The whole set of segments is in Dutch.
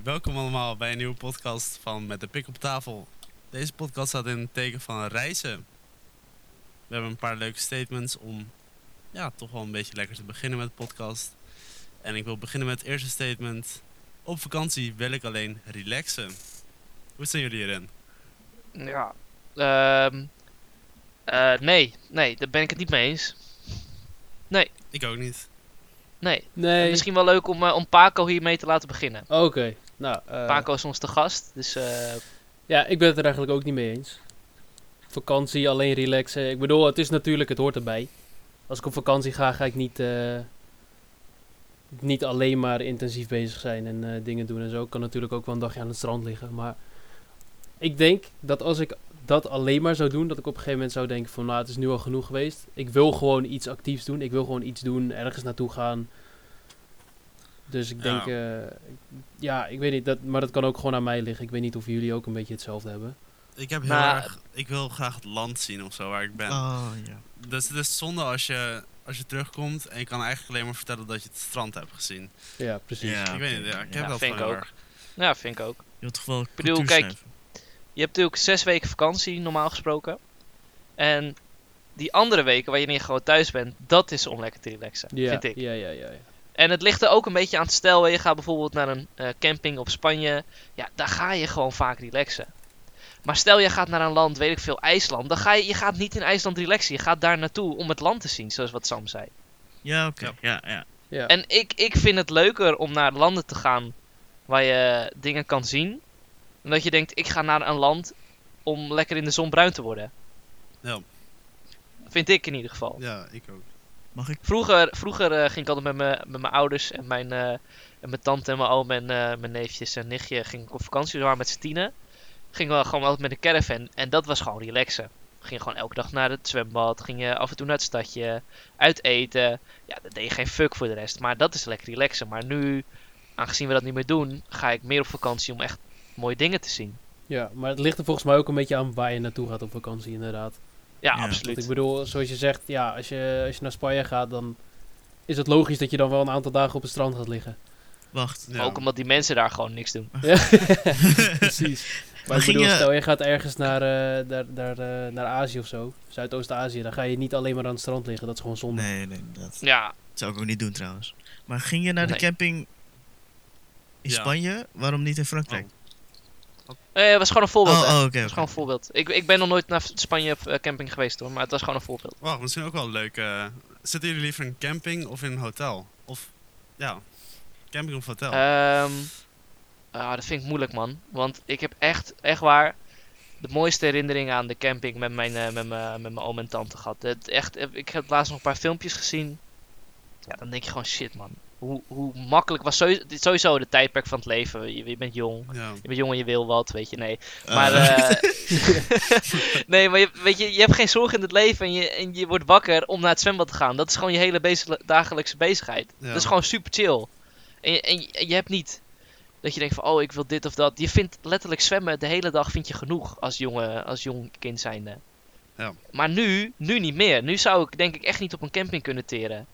Hey, welkom allemaal bij een nieuwe podcast van Met de Pik op tafel. Deze podcast staat in het teken van reizen. We hebben een paar leuke statements om ja, toch wel een beetje lekker te beginnen met de podcast. En ik wil beginnen met het eerste statement. Op vakantie wil ik alleen relaxen. Hoe zijn jullie hierin? Ja. Ehm eh, nee, nee, daar ben ik het niet mee eens. Ik ook niet. Nee. Nee. Misschien wel leuk om, eh, om Paco hiermee te laten beginnen. Oké. Nou, eh, Paco is ons te gast, dus eh, ja, ik ben het er eigenlijk ook niet mee eens. Vakantie, alleen relaxen. Ik bedoel, het is natuurlijk, het hoort erbij. Als ik op vakantie ga, ga ik niet, eh, niet alleen maar intensief bezig zijn en eh, dingen doen en zo. Ik kan natuurlijk ook wel een dagje aan het strand liggen. Maar ik denk dat als ik dat alleen maar zou doen, dat ik op een gegeven moment zou denken van, nou, het is nu al genoeg geweest. Ik wil gewoon iets actiefs doen. Ik wil gewoon iets doen, ergens naartoe gaan. Dus ik denk, Ja. eh, ja, ik weet niet, dat, maar dat kan ook gewoon aan mij liggen. Ik weet niet of jullie ook een beetje hetzelfde hebben. Ik heb heel erg... Ik wil graag het land zien of zo waar ik ben. Oh, ja. Dus het is zonde als je, als je terugkomt en je kan eigenlijk alleen maar vertellen dat je het strand hebt gezien. Ja, precies. Ja. ik weet niet, ja, ik ja. heb dat vind ik ook. erg. ja, vind ik ook. Je wilt toch wel bedoel, kijk? Je hebt natuurlijk zes weken vakantie, normaal gesproken. En die andere weken waar je niet gewoon thuis bent, dat is om lekker te relaxen, Ja, vind ik. ja, ja, ja. ja. En het ligt er ook een beetje aan het stel. Je gaat bijvoorbeeld naar een eh, camping op Spanje. Ja, daar ga je gewoon vaak relaxen. Maar stel je gaat naar een land, weet ik veel, IJsland. Dan ga je, je gaat niet in IJsland relaxen. Je gaat daar naartoe om het land te zien, zoals wat Sam zei. Ja, oké. Ja. Ja, ja. ja. En ik, ik vind het leuker om naar landen te gaan waar je dingen kan zien. Dan dat je denkt, ik ga naar een land om lekker in de zon bruin te worden. Ja, Vind ik in ieder geval. ja, ik ook. Mag ik? Vroeger, vroeger eh, ging ik altijd met mijn met mijn ouders en mijn, eh, en mijn tante en mijn oom en eh, mijn neefjes en nichtje ging ik op vakantie. We waren met z'n tienen. Gingen we gewoon altijd met een caravan en dat was gewoon relaxen. Ging gewoon elke dag naar het zwembad, ging je af en toe naar het stadje, uit eten. Ja, dat deed je geen fuck voor de rest, maar dat is lekker relaxen. Maar nu, aangezien we dat niet meer doen, ga ik meer op vakantie om echt mooie dingen te zien. ja, maar het ligt er volgens mij ook een beetje aan waar je naartoe gaat op vakantie, inderdaad. Ja, Ja, absoluut. Ik bedoel, zoals je zegt, ja, als je, als je naar Spanje gaat, dan is het logisch dat je dan wel een aantal dagen op het strand gaat liggen. Wacht. Ja. Ook omdat die mensen daar gewoon niks doen. Ja, precies. Maar ik bedoel, stel je gaat ergens naar, eh, naar, naar, eh, naar Azië of zo, Zuidoost-Azië, dan ga je niet alleen maar aan het strand liggen, dat is gewoon zonde. Nee, nee, dat Ja, zou ik ook niet doen trouwens. Maar ging je naar de camping in Ja. Spanje? Waarom niet in Frankrijk? Eh, het was gewoon een voorbeeld. Oh, oh, was gewoon een voorbeeld. Ik, ik ben nog nooit naar Spanje eh, camping geweest hoor, maar het was gewoon een voorbeeld. Wacht, misschien ook wel leuk. eh, zitten jullie liever in een camping of in een hotel? Of, ja, camping of hotel? Ehm ah, dat vind ik moeilijk man. Want ik heb echt, echt waar, de mooiste herinneringen aan de camping met mijn, met mijn, met mijn oom en tante gehad. Het, echt, ik heb laatst nog een paar filmpjes gezien. Ja, dan denk je gewoon shit man. Hoe, hoe makkelijk was sowieso, sowieso de tijdperk van het leven. Je, je bent jong. ja. Je bent jong en je wil wat, weet je, nee. Eh, Maar, eh, nee, maar je, weet je, je hebt geen zorg in het leven en je, en je wordt wakker om naar het zwembad te gaan. Dat is gewoon je hele bezig, dagelijkse bezigheid. Ja. Dat is gewoon super chill. En, je- en, je- en je hebt niet dat je denkt van, oh, ik wil dit of dat. Je vindt letterlijk zwemmen de hele dag vind je genoeg als, jonge, als jong kind zijnde. Ja. Maar nu, nu niet meer. Nu zou ik denk ik echt niet op een camping kunnen teren,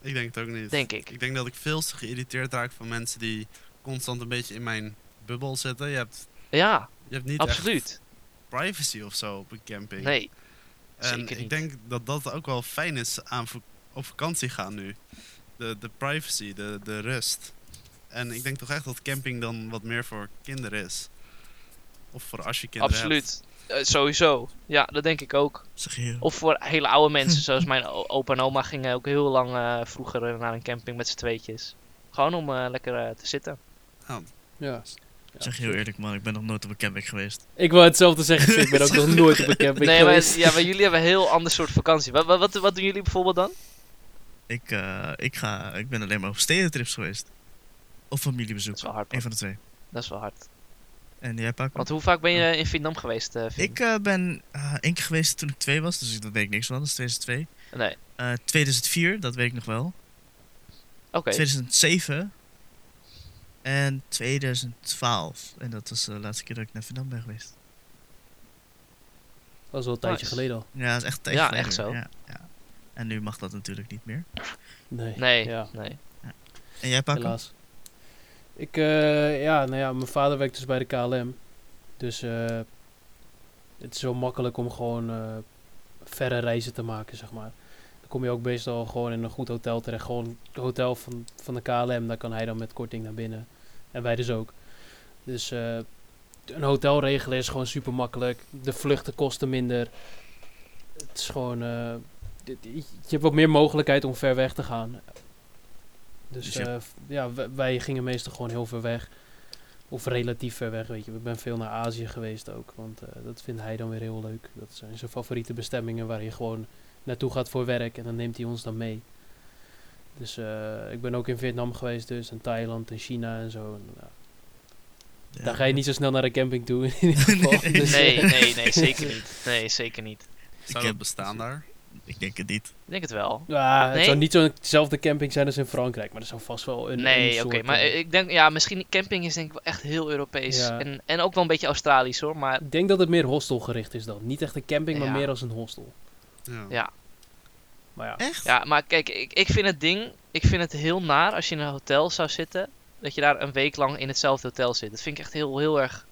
Ik denk het ook niet. denk ik. Ik denk dat ik veel te geïrriteerd raak van mensen die constant een beetje in mijn bubbel zitten. Je hebt, Ja, je hebt niet echt absoluut. privacy of zo op een camping. Nee, en zeker ik denk dat dat ook wel fijn is aan op vakantie gaan nu. De, de privacy, de, de rust. En ik denk toch echt dat camping dan wat meer voor kinderen is. Of voor als je kinderen hebt. absoluut. Eh, sowieso. Ja, dat denk ik ook. Zeg je. Of voor hele oude mensen, zoals mijn opa en oma gingen ook heel lang eh, vroeger naar een camping met z'n tweetjes. Gewoon om eh, lekker eh, te zitten. Ja. Ja, Zeg je heel eerlijk man, ik ben nog nooit op een camping geweest. Ik wou hetzelfde zeggen, ik ben ook nog nooit op een camping nee, maar, geweest. ja, maar jullie hebben een heel ander soort vakantie. Wat, wat, wat, doen jullie bijvoorbeeld dan? Ik, eh, ik, ga, ik ben alleen maar op stedentrips geweest. Of familiebezoek. Dat is wel hard, Een van de twee. Dat is wel hard. En jij Paco? Want hoe vaak ben je in Vietnam geweest, eh? Ik eh, ben eh, één keer geweest toen ik twee was, dus ik- dat weet ik niks van. Dat is 2002. Nee, Eh 2004, dat weet ik nog wel. oké. 2007 en 2012. En dat was de laatste keer dat ik naar Vietnam ben geweest. Dat is wel een tijdje Nice. geleden al. Ja, dat is echt een tijdje Ja, geleden echt zo. Ja, ja. En nu mag dat natuurlijk niet meer. Nee, Nee, ja, nee. En jij Paco? helaas. Ik, eh, ja, nou ja, mijn vader werkt dus bij de KLM. Dus eh, het is zo makkelijk om gewoon eh, verre reizen te maken, zeg maar. Dan kom je ook meestal gewoon in een goed hotel terecht. Gewoon het hotel van, van de KLM, daar kan hij dan met korting naar binnen. En wij dus ook. Dus een hotel regelen is gewoon super makkelijk. De vluchten kosten minder. Het is gewoon... je hebt wat meer mogelijkheid om ver weg te gaan. Dus Dus eh, ja, wij gingen meestal gewoon heel ver weg. Of relatief ver weg, weet je. Ik ben veel naar Azië geweest ook. Want eh, dat vindt hij dan weer heel leuk. Dat zijn zijn favoriete bestemmingen waar je gewoon naartoe gaat voor werk. En dan neemt hij ons dan mee. Dus eh, ik ben ook in Vietnam geweest dus. En Thailand en China en zo. En, ja, Ja. Daar ga je niet zo snel naar de camping toe in ieder geval. Nee. Dus, Nee, nee, nee, zeker niet. Nee, zeker niet. Zou heb- dat bestaan daar? Ik denk het niet. Ik denk het wel. Ja, het Nee? zou niet zo'nzelfde camping zijn als in Frankrijk. Maar er zou vast wel een Nee, oké. maar ik denk, ja, misschien camping is denk ik wel echt heel Europees. Ja. En, en ook wel een beetje Australisch hoor. Maar Ik denk dat het meer hostelgericht is dan. Niet echt een camping, maar meer als een hostel. Ja. ja, Maar ja, Echt? ja maar kijk, ik, ik vind het ding, ik vind het heel naar als je in een hotel zou zitten. Dat je daar een week lang in hetzelfde hotel zit. Dat vind ik echt heel, heel erg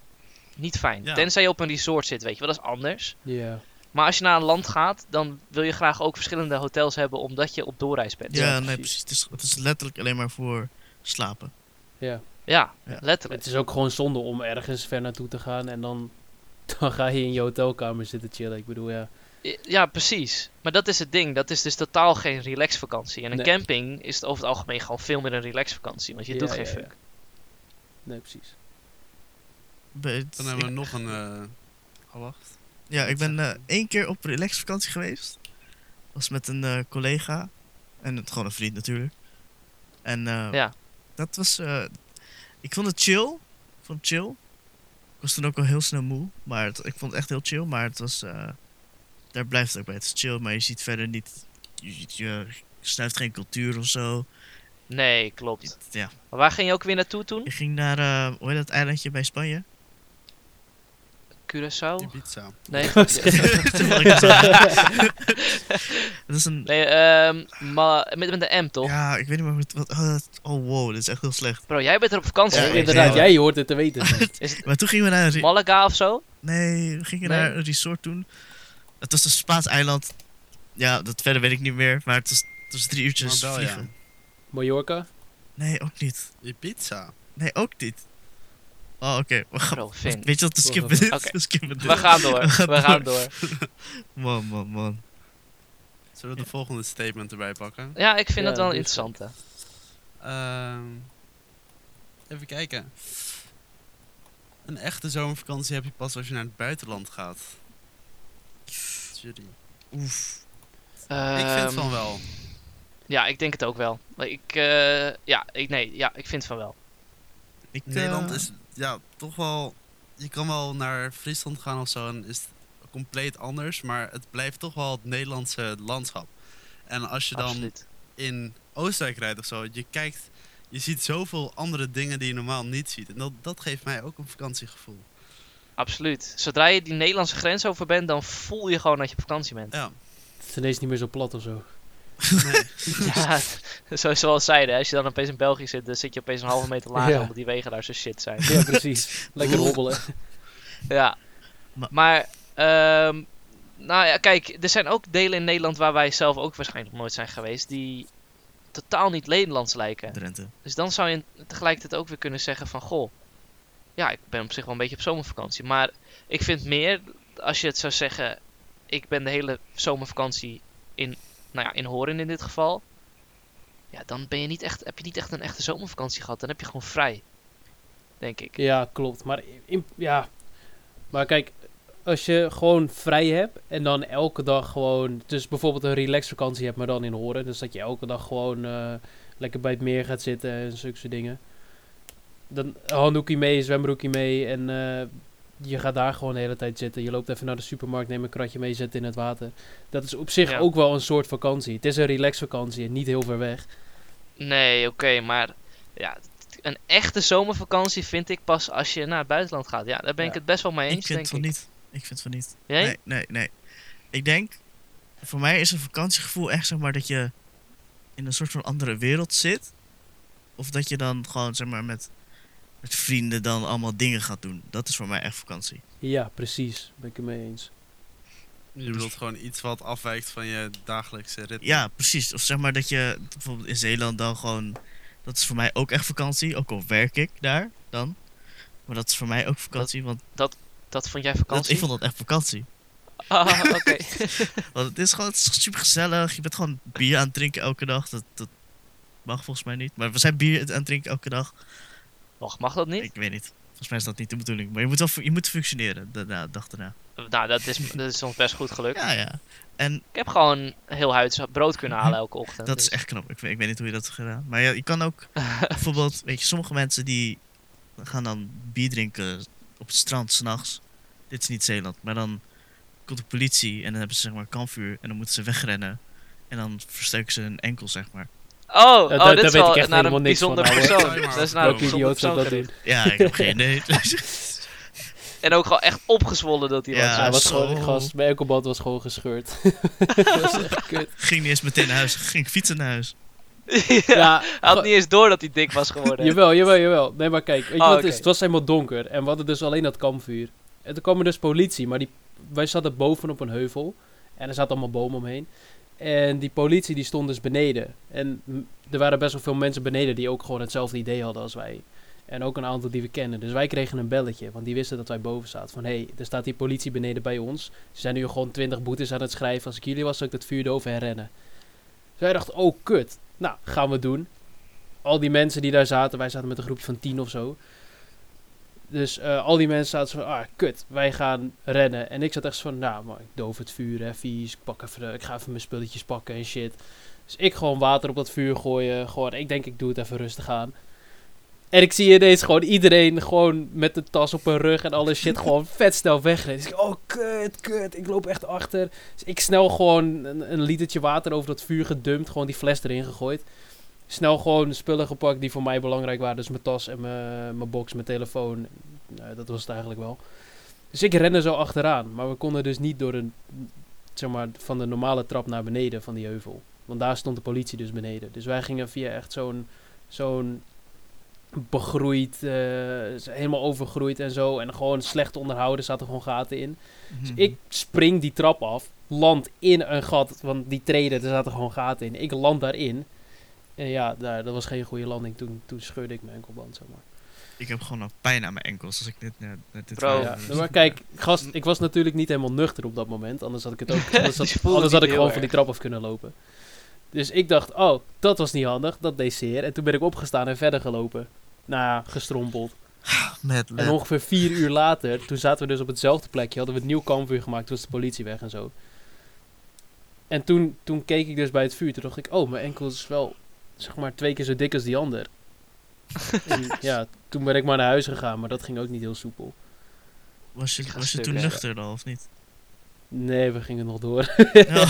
niet fijn. Ja. Tenzij je op een resort zit, weet je wel, dat is anders. ja. Maar als je naar een land gaat, dan wil je graag ook verschillende hotels hebben, omdat je op doorreis bent. Ja, Ja, nee, precies. precies. Het is, het is letterlijk alleen maar voor slapen. ja. Ja, Ja. letterlijk. Het is ook gewoon zonde om ergens ver naartoe te gaan en dan, dan ga je in je hotelkamer zitten chillen. Ik bedoel, ja. Ja, precies. Maar dat is het ding. Dat is dus totaal geen relaxvakantie. En een Nee. camping is het over het algemeen gewoon veel meer een relaxvakantie. Want je Ja, doet geen ja. fuck. Nee, precies. Dan hebben we ik- nog een... eh oh, wacht. Ja, ik ben eh, één keer op relaxvakantie geweest. Was met een eh, collega. En het, gewoon een vriend natuurlijk. En eh, Ja. dat was... eh, ik vond het chill. Ik vond het chill. Ik was toen ook al heel snel moe. Maar het- ik vond het echt heel chill. Maar het was... eh, daar blijft het ook bij. Het is chill, maar je ziet verder niet... Je, je, snuift geen cultuur of zo. Nee, klopt. Ja. Maar waar ging je ook weer naartoe toen? Je ging naar... hoe heet dat eilandje bij Spanje? Curaçao? Ibiza. Nee. Dat is een... nee, ehm ma- met, met de M toch? Ja, ik weet niet meer oh, dat- oh, wow, dit is echt heel slecht. Bro, jij bent er op vakantie Ja. Inderdaad, jij hoort het te weten. Is het Maar toen gingen we naar een... re- Malaga of zo? Nee, we gingen Nee? naar een resort toen. Het was een Spaans eiland. Ja, dat verder weet ik niet meer. Maar het was, het was drie uurtjes vliegen. Mallorca? Nee, ook niet. Ibiza. Nee, ook niet. Oh, oké. We gaan- Bro. Weet je wat, we skippen dit. Oké. We skippen dit. We gaan door. We gaan We gaan door. Man, man, man. Zullen we de volgende statement erbij pakken? Ja, ik vind Ja, dat wel eens. interessante. Ehm, even kijken. Een echte zomervakantie heb je pas als je naar het buitenland gaat. Jury. Oef. ik vind Ehm, van wel. Ja, ik denk het ook wel. Ik, eh, ja, ik, nee, ja, ik vind van wel. Ik, Nederland eh, is ja, toch wel... Je kan wel naar Friesland gaan of zo en is het compleet anders. Maar het blijft toch wel het Nederlandse landschap. En als je dan Absoluut. in Oostenrijk rijdt of zo, je kijkt... Je ziet zoveel andere dingen die je normaal niet ziet. En dat, dat geeft mij ook een vakantiegevoel. Absoluut. Zodra je die Nederlandse grens over bent, dan voel je gewoon dat je op vakantie bent. Ja, Het is ineens niet meer zo plat of zo. Nee. Ja, zoals ze al zeiden, als je dan opeens in België zit, dan zit je opeens een halve meter lager, Ja. omdat die wegen daar zo shit zijn. Ja, precies. Lekker hobbelen. Ja. Ma- Maar, ehm, nou ja, kijk, er zijn ook delen in Nederland waar wij zelf ook waarschijnlijk nog nooit zijn geweest, die totaal niet Nederlands lijken. Drenthe. Dus dan zou je tegelijkertijd ook weer kunnen zeggen van, goh, ja, ik ben op zich wel een beetje op zomervakantie. Maar ik vind meer, als je het zou zeggen, ik ben de hele zomervakantie in, nou ja, in Horen in dit geval. Ja, dan ben je niet echt, heb je niet echt een echte zomervakantie gehad. Dan heb je gewoon vrij, denk ik. Ja, klopt. Maar, in, ja. maar kijk, als je gewoon vrij hebt en dan elke dag gewoon... Dus bijvoorbeeld een relaxvakantie hebt, maar dan in Horen. Dus dat je elke dag gewoon eh, lekker bij het meer gaat zitten en zulke dingen. Dan handdoekje mee, zwembroekje mee en eh, je gaat daar gewoon de hele tijd zitten. Je loopt even naar de supermarkt, neem een kratje mee, zet in het water. Dat is op zich Ja. ook wel een soort vakantie. Het is een relaxvakantie en niet heel ver weg. Nee, oké, maar ja, een echte zomervakantie vind ik pas als je naar het buitenland gaat. Ja, daar ben ik het best wel mee Ik eens, vind denk van ik. niet. Ik vind van niet. Jij? Nee, nee, nee. Ik denk, voor mij is een vakantiegevoel echt zeg maar dat je in een soort van andere wereld zit. Of dat je dan gewoon zeg maar met met vrienden dan allemaal dingen gaat doen. Dat is voor mij echt vakantie. Ja, precies. Ben ik het mee eens. Je bedoelt gewoon iets wat afwijkt van je dagelijkse ritme. Ja, precies. Of zeg maar dat je bijvoorbeeld in Zeeland dan gewoon... Dat is voor mij ook echt vakantie. Ook al werk ik daar dan. Maar dat is voor mij ook vakantie. Want Dat vond jij dat, vakantie? ik vond dat echt vakantie. Ah, oké. Want het is gewoon super gezellig. Je bent gewoon bier aan het drinken elke dag. Dat, dat mag volgens mij niet. Maar we zijn bier aan het drinken elke dag. Mag, mag dat niet? Ik weet niet. Volgens mij is dat niet de bedoeling. Maar je moet wel je moet functioneren daarna, de dag daarna. Nou, dat is, dat is ons best goed gelukt. Ja, ja. En Ik heb gewoon heel huids brood kunnen halen elke ochtend. dat is dus- echt knap. Ik weet, ik weet niet hoe je dat hebt gedaan. Maar ja, je kan ook bijvoorbeeld, weet je, sommige mensen die gaan dan bier drinken op het strand s'nachts. Dit is niet Zeeland, maar dan komt de politie en dan hebben ze zeg maar kampvuur en dan moeten ze wegrennen. En dan versteuken ze hun enkel, zeg maar. Oh, oh daar- daar dit is weet ik wel echt naar een niks van, bijzonder persoon. Dat is naar een bijzonder persoon dat doen? Ja, ik heb geen idee. En ook gewoon echt opgezwollen dat hij Ja, was. Ja, hij was gewoon, gast, mijn enkelband was gewoon gescheurd. dat was echt kut. Ging niet eens meteen naar huis, ging fietsen naar huis. ja, Ja, hij had niet eens door dat hij dik was geworden. Jawel, jawel, jawel. Nee, maar kijk, weet je Oh, is? Het was helemaal donker en we hadden dus alleen dat kampvuur. En toen kwam er dus politie, maar die, wij zaten boven op een heuvel en er zaten allemaal bomen omheen. En die politie die stond dus beneden. En er waren best wel veel mensen beneden die ook gewoon hetzelfde idee hadden als wij. En ook een aantal die we kennen. Dus wij kregen een belletje, want die wisten dat wij boven zaten. Van hé, hey, er staat die politie beneden bij ons. Ze zijn nu gewoon 20 boetes aan het schrijven. Als ik jullie was, zou ik dat vuur erover herrennen. Dus wij dachten, oh kut. Nou, gaan we doen al die mensen die daar zaten, wij zaten met een groepje van tien of zo. Dus eh, al die mensen zaten zo van, ah, kut, wij gaan rennen. En ik zat echt zo van, nou, maar ik doof het vuur, hè, vies. Ik, pak even, ik ga even mijn spulletjes pakken en shit. Dus ik gewoon water op dat vuur gooien. Gewoon, ik denk, ik doe het even rustig aan. En ik zie ineens gewoon iedereen gewoon met de tas op hun rug en alle shit gewoon vet snel wegrennen. Dus ik, oh, kut, kut, ik loop echt achter. Dus ik snel gewoon een, een litertje water over dat vuur gedumpt, gewoon die fles erin gegooid snel gewoon spullen gepakt die voor mij belangrijk waren. Dus mijn tas en mijn, mijn box, mijn telefoon. Nou, dat was het eigenlijk wel. Dus ik rende zo achteraan. Maar we konden dus niet door een, zeg maar, van de normale trap naar beneden van die heuvel. Want daar stond de politie dus beneden. Dus wij gingen via echt zo'n, zo'n begroeid, eh, helemaal overgroeid en zo. En gewoon slecht onderhouden, zaten gewoon gaten in. Dus Mhm. ik spring die trap af, land in een gat, want die treden, er zaten gewoon gaten in. Ik land daarin. En ja, daar, dat was geen goede landing. Toen, toen scheurde ik mijn enkelband, zeg maar. Ik heb gewoon nog pijn aan mijn enkels als ik dit net, net dit Bro. Ja, maar kijk, gast, ik was natuurlijk niet helemaal nuchter op dat moment. Anders had ik het ook. Anders had, anders ik gewoon van die trap af kunnen lopen. Dus ik dacht, oh, dat was niet handig. Dat deed zeer. En toen ben ik opgestaan en verder gelopen. Nou ja, gestrompeld. Met, En ongeveer vier uur later, toen zaten we dus op hetzelfde plekje, hadden we het nieuw kampvuur gemaakt, toen was de politie weg en zo. En toen, toen keek ik dus bij het vuur, toen dacht ik, oh, mijn enkel is wel, zeg maar, twee keer zo dik als die ander. en ja, toen ben ik maar naar huis gegaan, maar dat ging ook niet heel soepel. Was je, was je toen nuchter dan, of niet? Nee, we gingen nog door. Ja.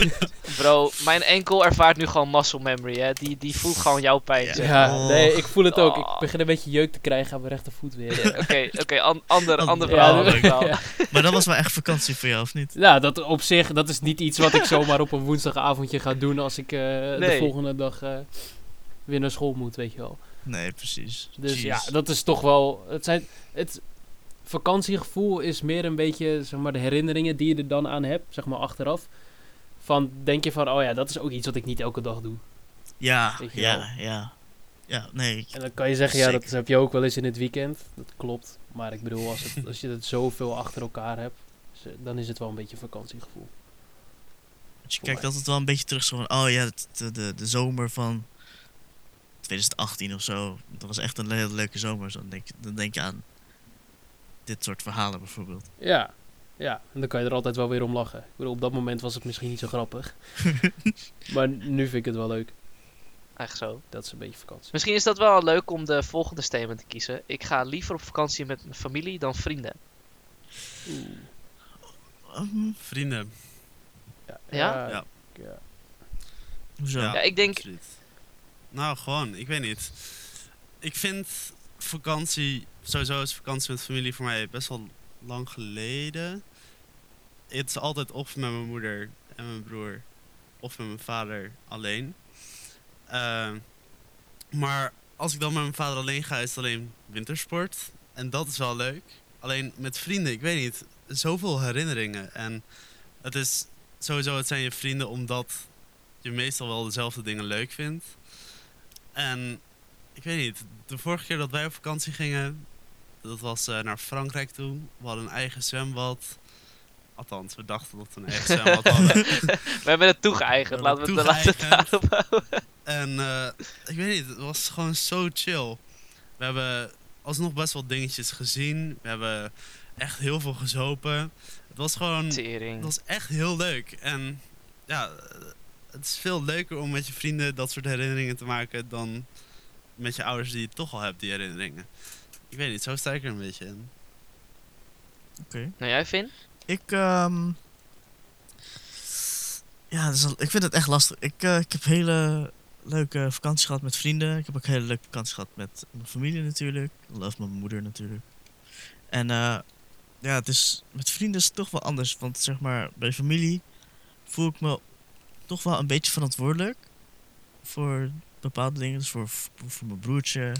Bro, mijn enkel ervaart nu gewoon muscle memory, hè. Die, die voelt gewoon jouw pijn, Ja. zeg. ja, Oh. nee, ik voel het ook. Oh. Ik begin een beetje jeuk te krijgen aan mijn rechtervoet weer. Oké, oké, an- ander, ander Ja, verhaal. ja. maar dat was wel echt vakantie voor jou, of niet? Nou, dat op zich, dat is niet iets wat ik zomaar op een woensdagavondje ga doen als ik eh, de volgende dag eh, weer naar school moet, weet je wel. Nee, precies. Dus Jeez. ja, dat is toch wel. Het, zijn, het vakantiegevoel is meer een beetje zeg maar, de herinneringen die je er dan aan hebt, zeg maar achteraf. Van denk je van, oh ja, dat is ook iets wat ik niet elke dag doe. Ja, ja, wel. ja. Ja, nee. En dan kan je zeggen, ja, dat heb je ook wel eens in het weekend. Dat klopt. Maar ik bedoel, als, het, als je het zoveel achter elkaar hebt, dan is het wel een beetje vakantiegevoel. Want je kijkt altijd wel een beetje terug zo van, oh ja, de, de, de, zomer van 2018 of zo. Dat was echt een hele leuke zomer. Zo, dan, denk, dan denk je aan dit soort verhalen bijvoorbeeld. Ja, ja. En dan kan je er altijd wel weer om lachen. Ik bedoel, op dat moment was het misschien niet zo grappig. maar nu vind ik het wel leuk. Echt zo. Dat is een beetje vakantie. Misschien is dat wel leuk om de volgende statement te kiezen. Ik ga liever op vakantie met mijn familie dan vrienden. Ehm, Vrienden. Ja? Ja? Ja. Ja. ja. hoezo? Ja. Ja, ik denk, Absoluut. Nou, gewoon, ik weet niet. Ik vind vakantie, sowieso is vakantie met familie voor mij best wel lang geleden. Het is altijd of met mijn moeder en mijn broer, of met mijn vader alleen. Ehm, maar als ik dan met mijn vader alleen ga, is het alleen wintersport. En dat is wel leuk. Alleen met vrienden, ik weet niet, zoveel herinneringen. En het is sowieso, het zijn je vrienden omdat je meestal wel dezelfde dingen leuk vindt. En ik weet niet, de vorige keer dat wij op vakantie gingen, dat was eh, naar Frankrijk toe. We hadden een eigen zwembad. Althans, we dachten dat we een eigen zwembad hadden. We hebben het toegeëigend. Laten we het laten we het toegeëigend. daarop houden. En eh, ik weet niet, het was gewoon zo chill. We hebben alsnog best wel dingetjes gezien. We hebben echt heel veel gezopen. Het was gewoon, het was echt heel leuk. En ja, eh, het is veel leuker om met je vrienden dat soort herinneringen te maken dan met je ouders die je toch al hebt, die herinneringen. Ik weet niet, zo sta ik er een beetje in. Oké. Nou, jij Vin? Ik, ehm ja, ik vind het echt lastig. Ik, eh, ik heb hele leuke vakanties gehad met vrienden. Ik heb ook hele leuke vakanties gehad met mijn familie natuurlijk. Love mijn moeder natuurlijk. En eh, ja, het is, met vrienden is het toch wel anders. Want zeg maar, bij familie voel ik me toch wel een beetje verantwoordelijk voor bepaalde dingen. Dus voor, voor mijn broertje.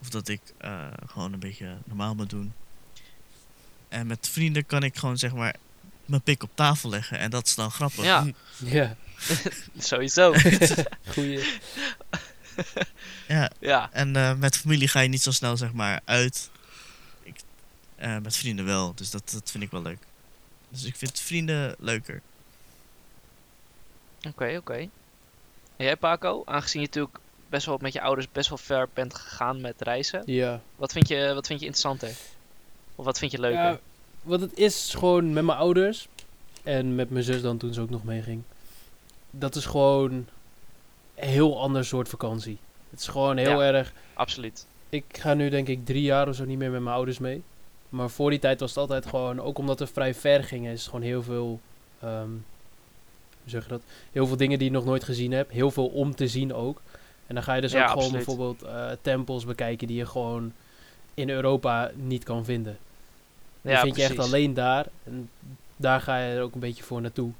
Of dat ik eh, gewoon een beetje normaal moet doen. En met vrienden kan ik gewoon zeg maar mijn pik op tafel leggen. En dat is dan grappig. Ja, Ja, sowieso. goeie. Ja, ja, en eh, met familie ga je niet zo snel zeg maar uit. Ik, eh, met vrienden wel, dus dat, dat vind ik wel leuk. Dus ik vind vrienden leuker. oké, oké. En jij Paco? Aangezien je natuurlijk best wel met je ouders best wel ver bent gegaan met reizen. Ja. Wat vind je, wat vind je interessanter? Of wat vind je leuker? Ja, wat het is, gewoon met mijn ouders en met mijn zus dan toen ze ook nog meeging. Dat is gewoon een heel ander soort vakantie. Het is gewoon heel Ja. erg. Absoluut. Ik ga nu denk ik drie jaar of zo niet meer met mijn ouders mee. Maar voor die tijd was het altijd gewoon, ook omdat we vrij ver gingen, is het gewoon heel veel, ehm, zeg je dat? Heel veel dingen die je nog nooit gezien hebt. Heel veel om te zien ook. En dan ga je dus Ja, ook gewoon absoluut. bijvoorbeeld eh, tempels bekijken die je gewoon in Europa niet kan vinden. Die Ja, vind je echt alleen daar. En daar ga je er ook een beetje voor naartoe.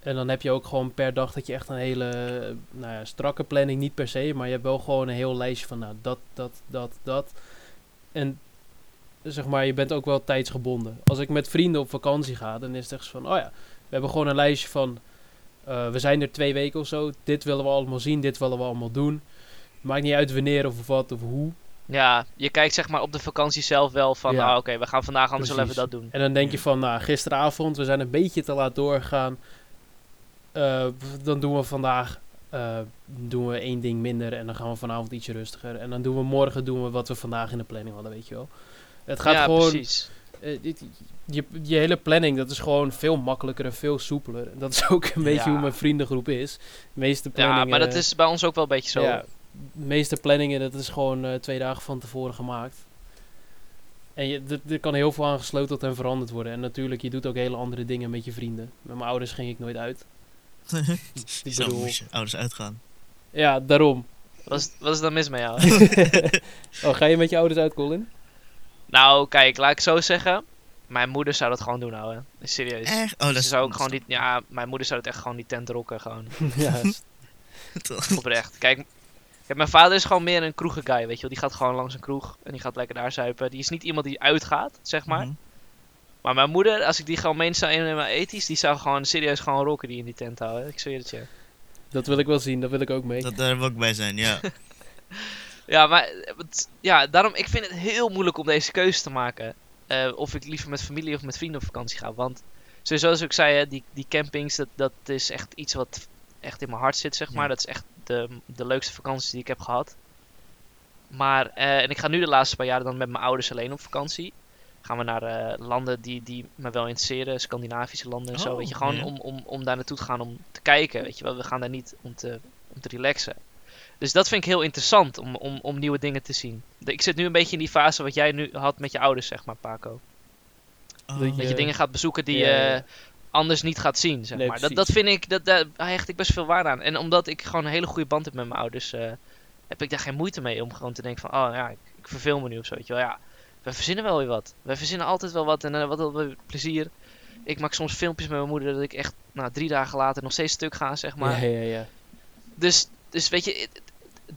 En dan heb je ook gewoon per dag dat je echt een hele nou ja, strakke planning, niet per se, maar je hebt wel gewoon een heel lijstje van nou, dat, dat, dat, dat. En zeg maar, je bent ook wel tijdsgebonden. Als ik met vrienden op vakantie ga, dan is het echt van, oh ja, hebben gewoon een lijstje van, eh, we zijn er twee weken of zo, dit willen we allemaal zien, dit willen we allemaal doen. Maakt niet uit wanneer of wat of hoe. Ja, je kijkt zeg maar op de vakantie zelf wel van, Ja. ah, oké, we gaan vandaag anders wel even dat doen. En dan denk je van, nou, gisteravond, we zijn een beetje te laat doorgegaan. Eh, dan doen we vandaag eh, doen we één ding minder en dan gaan we vanavond ietsje rustiger. En dan doen we morgen doen we wat we vandaag in de planning hadden, weet je wel. Het gaat ja, gewoon, precies. Eh, dit- je, je hele planning, dat is gewoon veel makkelijker en veel soepeler. En dat is ook een beetje Ja. hoe mijn vriendengroep is. De meeste planningen... Ja, maar dat is bij ons ook wel een beetje zo. Ja, de meeste planningen, dat is gewoon eh, twee dagen van tevoren gemaakt. En je, er kan heel veel aan gesleuteld en veranderd worden. En natuurlijk, je doet ook hele andere dingen met je vrienden. Met mijn ouders ging ik nooit uit. Ik Zo bedoel, moet je ouders uitgaan. ja, daarom. Wat, is, wat is dan mis met jou? oh, ga je met je ouders uit, Colin? Nou, kijk, laat ik zo zeggen. Mijn moeder zou dat gewoon doen, ouwe. Serieus. Echt? Oh, dat Ze is zou ook gewoon die, ja, mijn moeder zou het echt gewoon die tent rocken, gewoon. ja, Oprecht. Kijk, kijk, mijn vader is gewoon meer een kroegenguy, weet je wel. Die gaat gewoon langs een kroeg en die gaat lekker daar zuipen. Die is niet iemand die uitgaat, zeg maar. Mhm. Maar mijn moeder, als ik die gewoon mee zou innemen ethisch, die zou gewoon serieus gewoon rocken die in die tent houden. Ik zweer het je. dat wil ik wel zien. Dat wil ik ook mee. Dat, daar wil ik bij zijn, ja. Ja, maar het- ja, daarom, ik vind het heel moeilijk om deze keuze te maken. Eh, of ik liever met familie of met vrienden op vakantie ga. Want sowieso, zoals ik zei, hè, die, die campings, dat, dat is echt iets wat echt in mijn hart zit, zeg maar. Ja. Dat is echt de, de leukste vakanties die ik heb gehad. Maar, eh, en ik ga nu de laatste paar jaren dan met mijn ouders alleen op vakantie. Gaan we naar eh, landen die, die me wel interesseren, Scandinavische landen en zo. Oh, Weet je, gewoon ja. om, om, om daar naartoe te gaan om te kijken. Weet je wel, we gaan daar niet om te, om te relaxen. Dus dat vind ik heel interessant om, om, om nieuwe dingen te zien. Ik zit nu een beetje in die fase wat jij nu had met je ouders, zeg maar, Paco. Oh, Dat je dingen gaat bezoeken die je anders niet gaat zien, zeg Nee, maar. Dat, dat vind ik, dat, daar hecht ik best veel waarde aan. En omdat ik gewoon een hele goede band heb met mijn ouders, eh, heb ik daar geen moeite mee om gewoon te denken van, oh ja, ik, ik verveel me nu of zo, weet je wel. Ja, we verzinnen wel weer wat. We verzinnen altijd wel wat en eh, wat we plezier. Ik maak soms filmpjes met mijn moeder dat ik echt, nou, drie dagen later nog steeds stuk ga, zeg maar. Ja, ja, ja. Dus, dus weet je,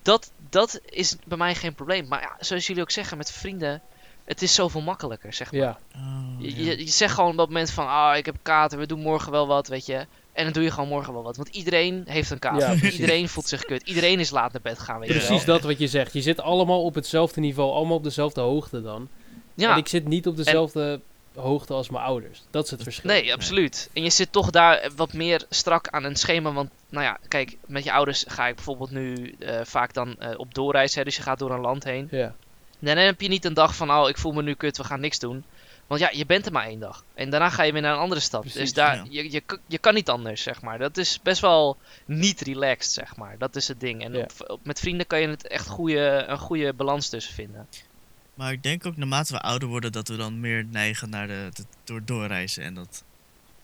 dat, dat is bij mij geen probleem. Maar ja, zoals jullie ook zeggen, met vrienden, het is zoveel makkelijker, zeg maar. Ja, Oh, Je, ja. je, je zegt gewoon op dat moment van, ah, ik heb kater, we doen morgen wel wat, weet je. En dan doe je gewoon morgen wel wat. Want iedereen heeft een kater. Ja, iedereen voelt zich kut. Iedereen is laat naar bed gaan, weet je precies wel. dat wat je zegt. Je zit allemaal op hetzelfde niveau, allemaal op dezelfde hoogte dan. Ja, En ik zit niet op dezelfde hoogte als mijn ouders. Dat is het verschil. nee, absoluut. En je zit toch daar wat meer strak aan een schema. Want, nou ja, kijk, met je ouders ga ik bijvoorbeeld nu eh, vaak dan eh, op doorreis. Hè, dus je gaat door een land heen. Ja, Dan heb je niet een dag van, oh, ik voel me nu kut, we gaan niks doen. Want ja, je bent er maar één dag. En daarna ga je weer naar een andere stad. Precies, dus daar, ja. je, je, je kan niet anders, zeg maar. Dat is best wel niet relaxed, zeg maar. Dat is het ding. En Ja. op- op- met vrienden kan je het echt goede, een goede balans tussen vinden. Maar ik denk ook naarmate we ouder worden dat we dan meer neigen naar de, de door doorreizen en dat.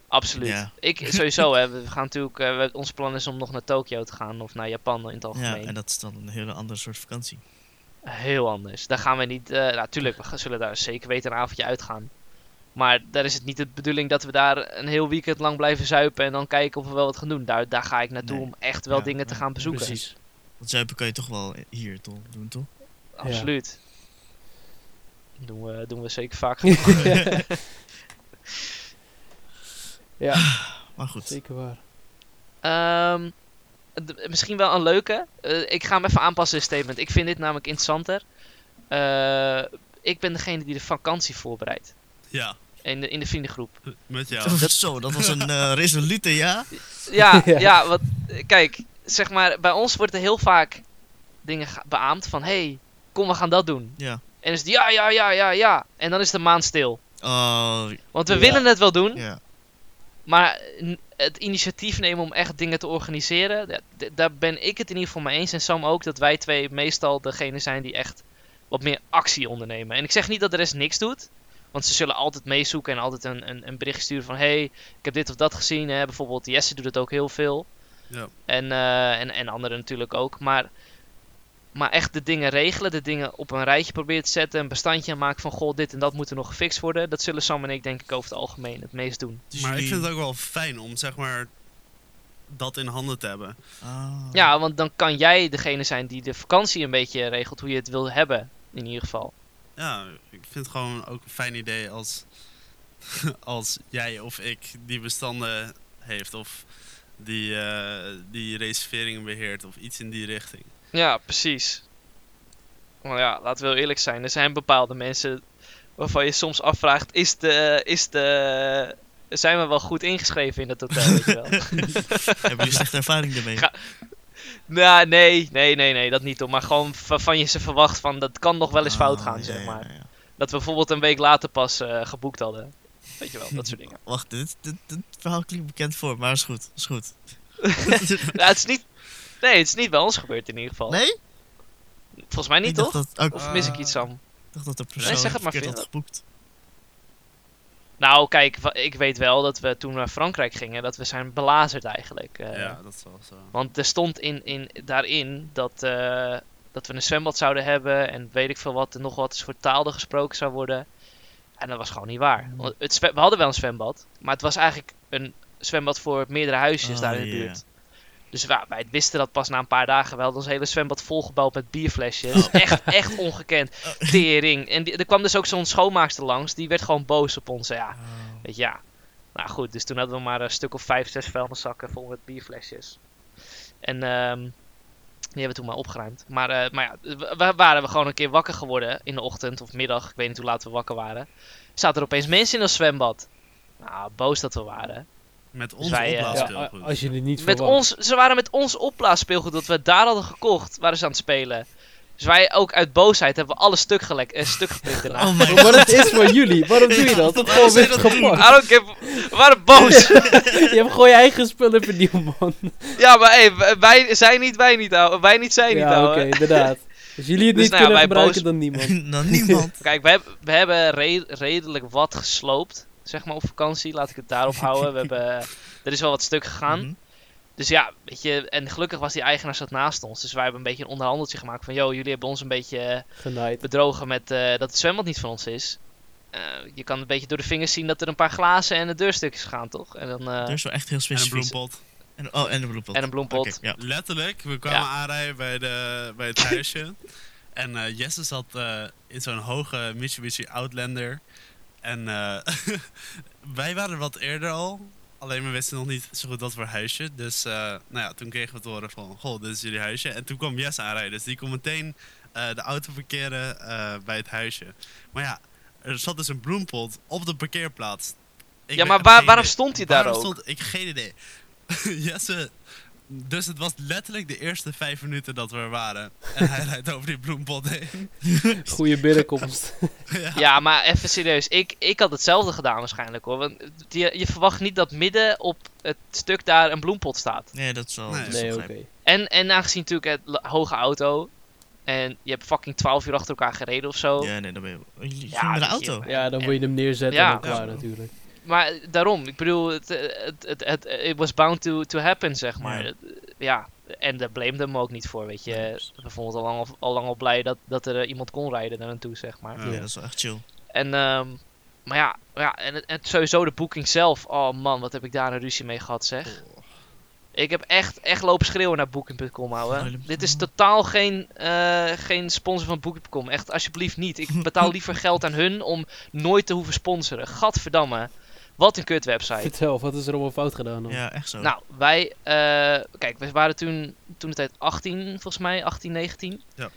Absoluut. Ja. Ik sowieso, hè. We gaan natuurlijk, eh, ons plan is om nog naar Tokio te gaan. Of naar Japan in het Ja, algemeen. en dat is dan een hele andere soort vakantie. Heel anders. Daar gaan we niet. eh natuurlijk, we zullen daar zeker weten een avondje uitgaan. Maar daar is het niet de bedoeling dat we daar een heel weekend lang blijven zuipen en dan kijken of we wel wat gaan doen. Daar, daar ga ik naartoe Nee. om echt wel Ja, dingen te ja, gaan bezoeken. precies. Want zuipen kan je toch wel hier toch, doen, toch? Absoluut. Doen we, doen we zeker vaak. ja, Maar goed. zeker waar. Ehm, misschien wel een leuke. Eh, ik ga hem even aanpassen, dit statement. Ik vind dit namelijk interessanter. Eh, ik ben degene die de vakantie voorbereidt. Ja, In de, in de vriendengroep. met jou. Zo, dat was een eh, resolute ja. Ja, Ja. ja. wat, kijk, zeg maar, bij ons wordt er heel vaak dingen ge- beaamd van, hey, kom, we gaan dat doen. Ja. En is het ja, ja, ja, ja, ja. En dan is de maan stil. Oh, Want we Ja. willen het wel doen, ja. maar het initiatief nemen om echt dingen te organiseren, daar ben ik het in ieder geval mee eens. En Sam ook, dat wij twee meestal degene zijn die echt wat meer actie ondernemen. En ik zeg niet dat de rest niks doet. Want ze zullen altijd meezoeken en altijd een, een, een bericht sturen van... hey, ik heb dit of dat gezien. Hè. Bijvoorbeeld Jesse doet het ook heel veel. Ja. En, eh, en, en anderen natuurlijk ook. Maar, maar echt de dingen regelen, de dingen op een rijtje proberen te zetten. Een bestandje maken van, goh, dit en dat moet er nog gefixt worden. Dat zullen Sam en ik denk ik over het algemeen het meest doen. Dus Maar ik vind het ook wel fijn om zeg maar dat in handen te hebben. Ah. Ja, want dan kan jij degene zijn die de vakantie een beetje regelt hoe je het wil hebben. In ieder geval. Ja, ik vind het gewoon ook een fijn idee als, als jij of ik die bestanden heeft of die, eh, die reserveringen beheert of iets in die richting. Ja, precies. Maar ja, laten we heel eerlijk zijn. Er zijn bepaalde mensen waarvan je soms afvraagt: is de, is de, zijn we wel goed ingeschreven in het hotel? Weet je wel? Hebben jullie slechte ervaring ermee? Ga- nou, nee, nee, nee, nee, dat niet hoor. Maar gewoon waarvan je ze verwacht van dat kan nog wel eens fout Ah, gaan, ja, zeg maar. ja, ja. Dat we bijvoorbeeld een week later pas eh, geboekt hadden. Weet je wel, dat soort dingen. Wacht, dit, dit, dit verhaal klinkt bekend voor, maar is goed. Is goed. Ja, het is niet. Nee, het is niet bij ons gebeurd in ieder geval. Nee? Volgens mij niet, ik toch? Dat, ook, Of mis ik iets, Sam? ik dacht dat de Nee, persoon zeg het maar, had geboekt. Nou, kijk, ik weet wel dat we toen naar Frankrijk gingen, dat we zijn belazerd eigenlijk. eh. ja, dat is wel zo. Want er stond in, in, daarin dat, eh, dat we een zwembad zouden hebben en weet ik veel wat, en nog wat voor taal er gesproken zou worden. En dat was gewoon niet waar. Mm. Want het zwe- we hadden wel een zwembad, maar het was eigenlijk een zwembad voor meerdere huisjes Oh, daar in de ja. buurt. Dus wij wisten dat pas na een paar dagen wel. Ons hele zwembad volgebouwd met bierflesjes. Oh. Echt, echt ongekend. Oh. Tering. En die- er kwam dus ook zo'n schoonmaakster langs. Die werd gewoon boos op ons. Ja, Oh. Weet je, ja. Nou goed, dus toen hadden we maar een stuk of vijf, zes vuilniszakken vol met bierflesjes. En ehm, die hebben we toen maar opgeruimd. Maar, eh, maar ja, w- wa- waren we gewoon een keer wakker geworden in de ochtend of middag. Ik weet niet hoe laat we wakker waren. Zaten er opeens mensen in ons zwembad. Nou, boos dat we waren. Met ons wij, Ja, opblaasspeelgoed. a- als je het niet Met ons, ze waren met ons opblaasspeelgoed dat we daar hadden gekocht. Waren ze aan het spelen. Dus wij ook uit boosheid hebben we alles stuk, gelek, eh, stuk geprikt daarna. Oh my Maar dat is voor jullie. Waarom doe je dat? Dat gewoon weer gepakt. I don't give- we waren boos. Je hebt gewoon je eigen spullen vernieuwd, man. ja, maar hey, wij- zijn niet, wij niet, ouwe. Wij niet, zij niet, Ja, oké, inderdaad. Als jullie het Dus niet nou kunnen wij gebruiken, boos- dan niemand. nou, niemand. Kijk, we hebben, we hebben re- redelijk wat gesloopt, zeg maar, op vakantie. Laat ik het daarop houden. We hebben, er is wel wat stuk gegaan. Mhm. Dus ja, weet je, en gelukkig was die eigenaar zat naast ons. Dus wij hebben een beetje een onderhandeltje gemaakt van, yo, jullie hebben ons een beetje eh, Genaaid. bedrogen met eh, dat het zwembad niet van ons is. Eh, je kan een beetje door de vingers zien dat er een paar glazen en de deurstukjes gaan, toch? En dan, eh, Er is wel echt heel en een specifiek. bloempot. En, oh, en de bloempot. En een bloempot. Ja. Letterlijk, we kwamen Ja. aanrijden bij, de, bij het huisje. en eh, Jesse zat eh, in zo'n hoge Mitsubishi Outlander. En eh, wij waren wat eerder al. Alleen we wisten nog niet zo goed wat voor huisje. Dus eh, nou ja, toen kregen we te horen van... Goh, dit is jullie huisje. En toen kwam Jesse aanrijden. Dus die kon meteen eh, de auto parkeren bij het huisje. Maar ja, er zat dus een bloempot op de parkeerplaats. Ik Ja, maar waar- waarom stond hij daar Waarom ook? Stond, ik geen idee. Jesse... Dus het was letterlijk de eerste vijf minuten dat we er waren. En hij rijdt over die bloempot heen. Goede binnenkomst. ja. Ja, maar even serieus. Ik, ik had hetzelfde gedaan waarschijnlijk hoor. Want je, je verwacht niet dat midden op het stuk daar een bloempot staat. Nee, dat is wel... Nee. oké. En, en aangezien natuurlijk het hoge auto. En je hebt fucking 12 uur achter elkaar gereden of zo. Ja, nee, dan ben je... Ja, met de auto. Ja, dan moet je hem neerzetten Ja. en dan klaar Ja. natuurlijk. Maar daarom, ik bedoel, het, het, het, het, it was bound to, to happen, zeg maar. Ja. En daar blamed hem ook niet voor, weet je. We vonden het al lang, al lang al blij dat, dat er eh, iemand kon rijden daar naartoe, zeg maar. Ja. Ja, dat is wel echt chill. En, ehm, maar ja, ja en, en sowieso de boeking zelf. Oh man, wat heb ik daar een ruzie mee gehad, zeg. Ik heb echt, echt lopen schreeuwen naar Booking.com. Huilen. Dit is totaal geen, eh, geen sponsor van Booking.com. Echt, alsjeblieft niet. Ik betaal liever geld aan hun om nooit te hoeven sponsoren. Gadverdamme. Wat een kut website. Vertel, wat is er allemaal fout gedaan dan? Ja, echt zo. Nou, wij, eh, kijk, we waren toen, toen de tijd 18, volgens mij, 18, 19. Ja.